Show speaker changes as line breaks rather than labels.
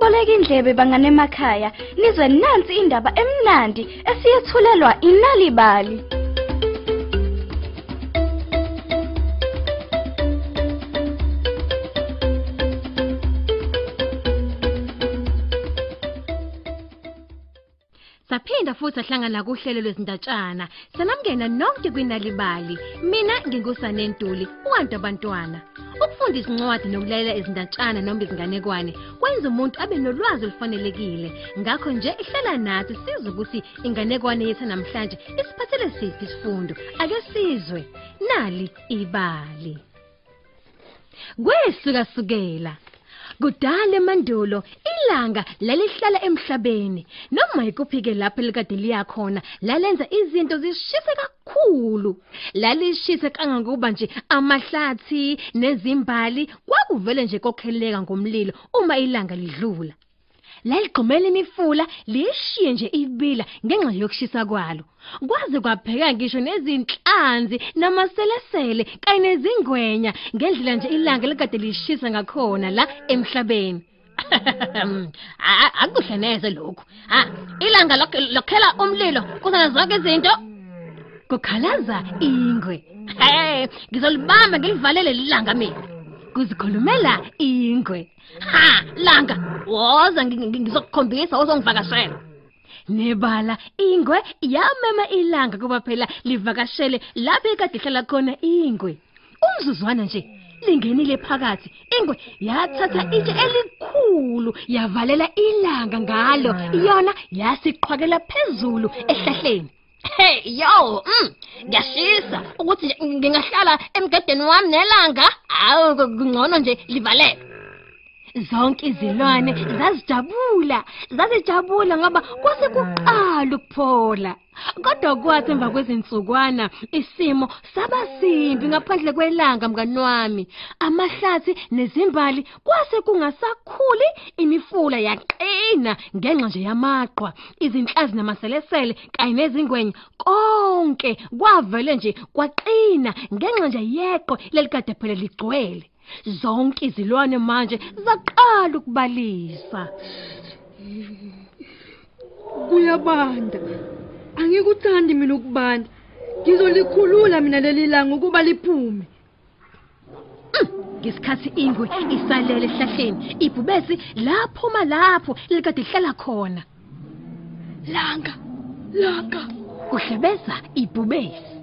Boleka indlebe bangane emakhaya nizwe nansi indaba emnandi esiyethulelwa inalibali.
Saphinda futhi ahlangana kuhlelo lwezindatshana. Sanamngena nonke kwinalibali. Mina ngingusane Ntuli, uwantu abantwana. Ukufunda isincwadi nokulalela izindatshana noma izinganekwane kwenza umuntu abe nolwazi olufanelekile. Ngakho nje ihlala nathi sizwe ukuthi inganekwane yethu namhlanje isiphathele siphi isifundo. Ake sizwe. Nali ibali. Kwesuka sukela Kudala emandulo ilanga lalihlala emhlabeni. Noma ikuphike lapho likade liyakhona lalenza izinto zishise kakhulu. Lalishise kangangokuba nje amahlathi nezimbali kwakuvele nje kokheleka ngomlilo uma ilanga lidlula. Laligqumela imifula lishiye nje ibila ngenxa yokushisa kwalo. Kwaze kwapheka ngisho nezinhlanzi namaselesele kanye nezingwenya ngendlela nje ilanga likade lishisa ngakhona la emhlabeni. A- akuhle neze lokhu. Ha ilanga lok- lokhela umlilo kuzana zonke izinto. Kukhalaza ingwe. Hey ngizolibamba ngilivalele lilanga mina. Kuzikhulumela ingwe. Ha langa woza ngi- ngi- ngizokukhombisa uzongivakashela nebala ingwe yamema ilanga kuba phela livakashele lapho ekade ihlala khona ingwe. Umzuzwana nje lingenile phakathi ingwe yathatha itshe elikhulu yavalela ilanga ngalo. Yona yasiqhwakela phezulu ehlahleni. Hey yo, mm, ngiyashisa ukuthi nje ngingahlala emgedeni wami nelanga. Awu kungcono nje livaleke. Zonke izilwane zazijabula, zazijabula ngoba kwase kuqala ukuphola. Kodwa kwathi emva kwezinsukwana isimo sabasimbi ngaphandle kwelanga mngani wami. Amahlathi nezimbali kwase kungasakhuli imifula yaqina ngenxa nje yamaqhwa, izinhlazi namaselesele kanye nezingwenya konke kwavele nje kwaqina ngenxa nje yeqo lelikade phela ligcwele. Zonke izilwane manje zaqala ukubalisa.
Kuyabanda. Angikuthandi mina ukubanda. Ngizolikhulula mina leli langa ukuba liphume.
Ngesikhathi ingwe isalele ehlahleni, ibhubesi laphuma lapho likade lihlala khona.
Langa, langa.
Kuhlebeza ibhubesi.